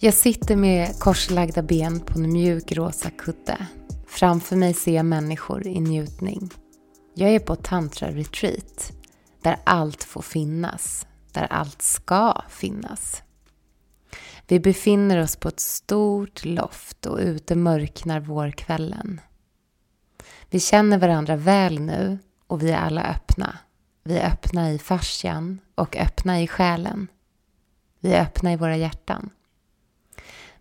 Jag sitter med korslagda ben på en mjuk rosa kudde. Framför mig ser jag människor i njutning. Jag är på tantra-retreat, där allt får finnas, där allt ska finnas. Vi befinner oss på ett stort loft och ute mörknar vårkvällen. Vi känner varandra väl nu och vi är alla öppna. Vi är öppna i fascian och öppna i själen. Vi är öppna i våra hjärtan.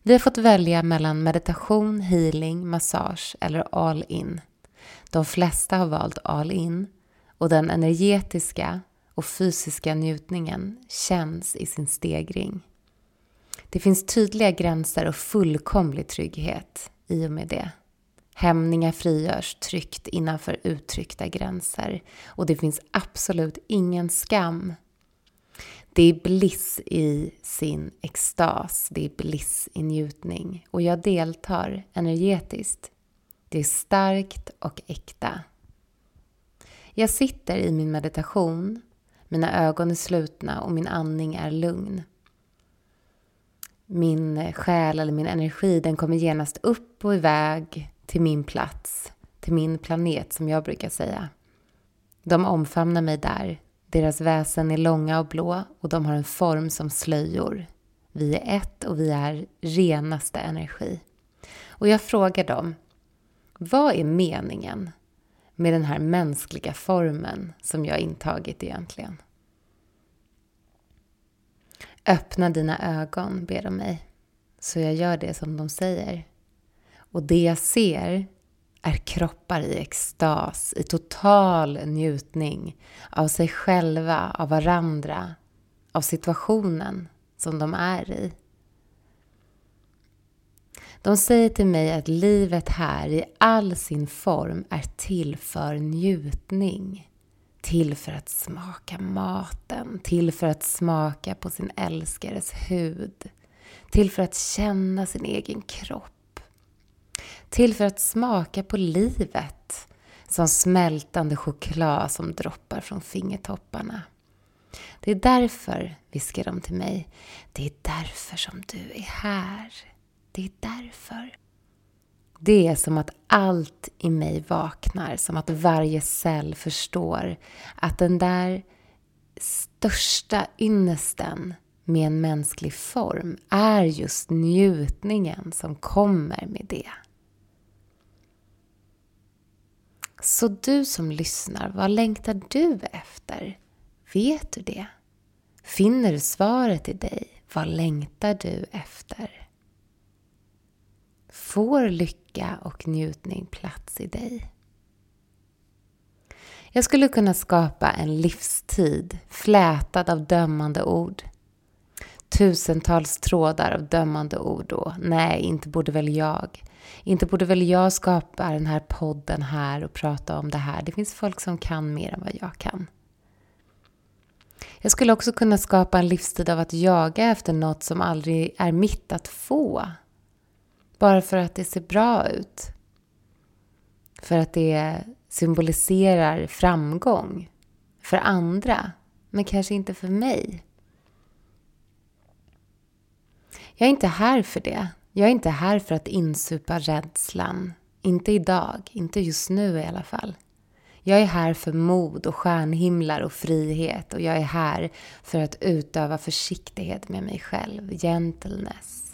Vi har fått välja mellan meditation, healing, massage eller all in. De flesta har valt all in och den energetiska och fysiska njutningen känns i sin stegring. Det finns tydliga gränser och fullkomlig trygghet i och med det. Hämningar frigörs tryggt innanför uttryckta gränser och det finns absolut ingen skam det är bliss i sin extas, det är bliss i njutning och jag deltar energetiskt. Det är starkt och äkta. Jag sitter i min meditation, mina ögon är slutna och min andning är lugn. Min själ eller min energi den kommer genast upp och iväg till min plats, till min planet som jag brukar säga. De omfamnar mig där deras väsen är långa och blå och de har en form som slöjor. Vi är ett och vi är renaste energi. Och jag frågar dem, vad är meningen med den här mänskliga formen som jag intagit egentligen? Öppna dina ögon, ber de mig. Så jag gör det som de säger. Och det jag ser är kroppar i extas, i total njutning av sig själva, av varandra, av situationen som de är i. De säger till mig att livet här i all sin form är till för njutning. Till för att smaka maten, till för att smaka på sin älskares hud. Till för att känna sin egen kropp till för att smaka på livet som smältande choklad som droppar från fingertopparna. Det är därför, viskar de till mig, det är därför som du är här. Det är därför. Det är som att allt i mig vaknar, som att varje cell förstår att den där största ynnesten med en mänsklig form är just njutningen som kommer med det. Så du som lyssnar, vad längtar du efter? Vet du det? Finner du svaret i dig? Vad längtar du efter? Får lycka och njutning plats i dig? Jag skulle kunna skapa en livstid flätad av dömande ord. Tusentals trådar av dömande ord och nej, inte borde väl jag. Inte borde väl jag skapa den här podden här och prata om det här. Det finns folk som kan mer än vad jag kan. Jag skulle också kunna skapa en livstid av att jaga efter något som aldrig är mitt att få. Bara för att det ser bra ut. För att det symboliserar framgång för andra, men kanske inte för mig. Jag är inte här för det. Jag är inte här för att insupa rädslan. Inte idag, inte just nu i alla fall. Jag är här för mod och stjärnhimlar och frihet och jag är här för att utöva försiktighet med mig själv. Gentleness,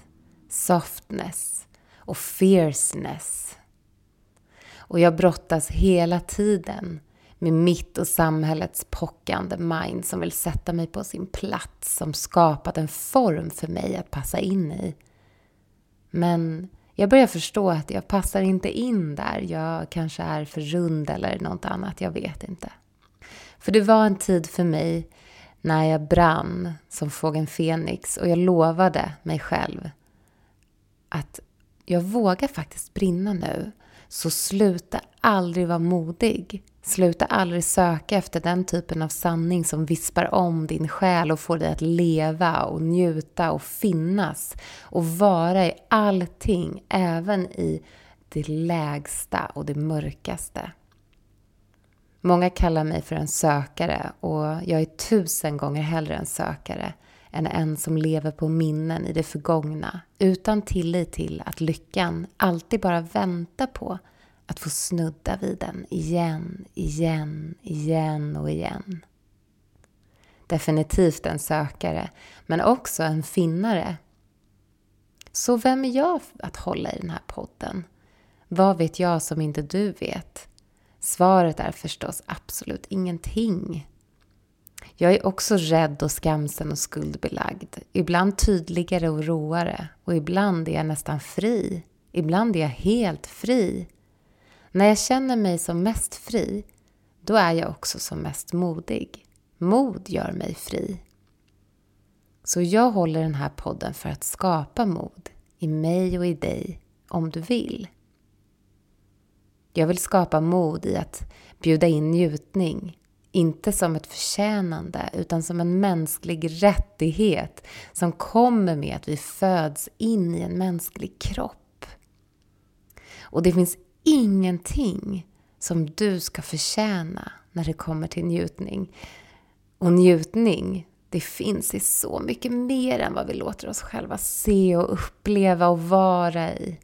softness och fierceness. Och jag brottas hela tiden med mitt och samhällets pockande mind som vill sätta mig på sin plats, som skapat en form för mig att passa in i. Men jag börjar förstå att jag passar inte in där. Jag kanske är för rund eller något annat, jag vet inte. För det var en tid för mig när jag brann som fågeln Fenix och jag lovade mig själv att jag vågar faktiskt brinna nu. Så sluta aldrig vara modig. Sluta aldrig söka efter den typen av sanning som vispar om din själ och får dig att leva och njuta och finnas och vara i allting, även i det lägsta och det mörkaste. Många kallar mig för en sökare och jag är tusen gånger hellre en sökare än en som lever på minnen i det förgångna utan tillit till att lyckan alltid bara väntar på att få snudda vid den igen, igen, igen och igen. Definitivt en sökare, men också en finnare. Så vem är jag att hålla i den här podden? Vad vet jag som inte du vet? Svaret är förstås absolut ingenting. Jag är också rädd och skamsen och skuldbelagd. Ibland tydligare och roare. Och ibland är jag nästan fri. Ibland är jag helt fri. När jag känner mig som mest fri, då är jag också som mest modig. Mod gör mig fri. Så jag håller den här podden för att skapa mod i mig och i dig om du vill. Jag vill skapa mod i att bjuda in njutning, inte som ett förtjänande utan som en mänsklig rättighet som kommer med att vi föds in i en mänsklig kropp. Och det finns ingenting som du ska förtjäna när det kommer till njutning. Och njutning, det finns i så mycket mer än vad vi låter oss själva se och uppleva och vara i.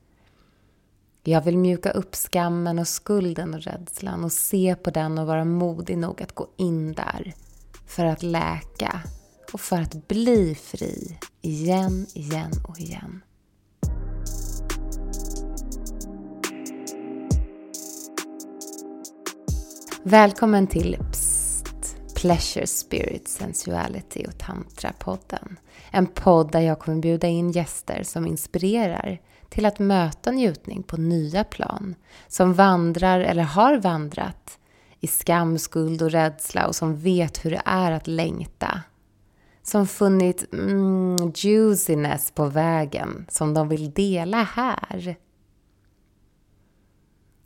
Jag vill mjuka upp skammen och skulden och rädslan och se på den och vara modig nog att gå in där för att läka och för att bli fri igen, igen och igen. Välkommen till Psst, Pleasure Spirit Sensuality och Tantra-podden. En podd där jag kommer bjuda in gäster som inspirerar till att möta njutning på nya plan. Som vandrar eller har vandrat i skam, skuld och rädsla och som vet hur det är att längta. Som funnit mm, juiciness på vägen som de vill dela här.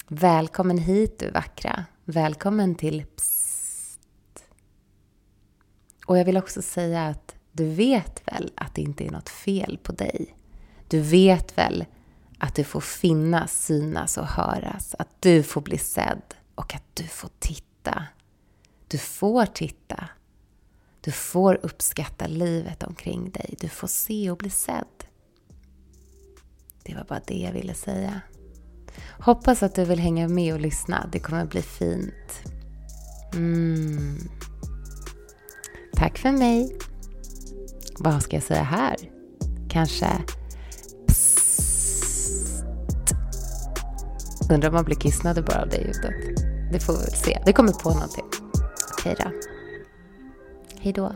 Välkommen hit du vackra. Välkommen till Psst. Och jag vill också säga att du vet väl att det inte är något fel på dig? Du vet väl att du får finnas, synas och höras, att du får bli sedd och att du får titta. Du får titta. Du får uppskatta livet omkring dig. Du får se och bli sedd. Det var bara det jag ville säga. Hoppas att du vill hänga med och lyssna. Det kommer bli fint. Mm. Tack för mig. Vad ska jag säga här? Kanske psst. Undrar om man blir kissnödig bara av det ljudet. Det får vi väl se. Vi kommer på någonting. Okej då. Hej då.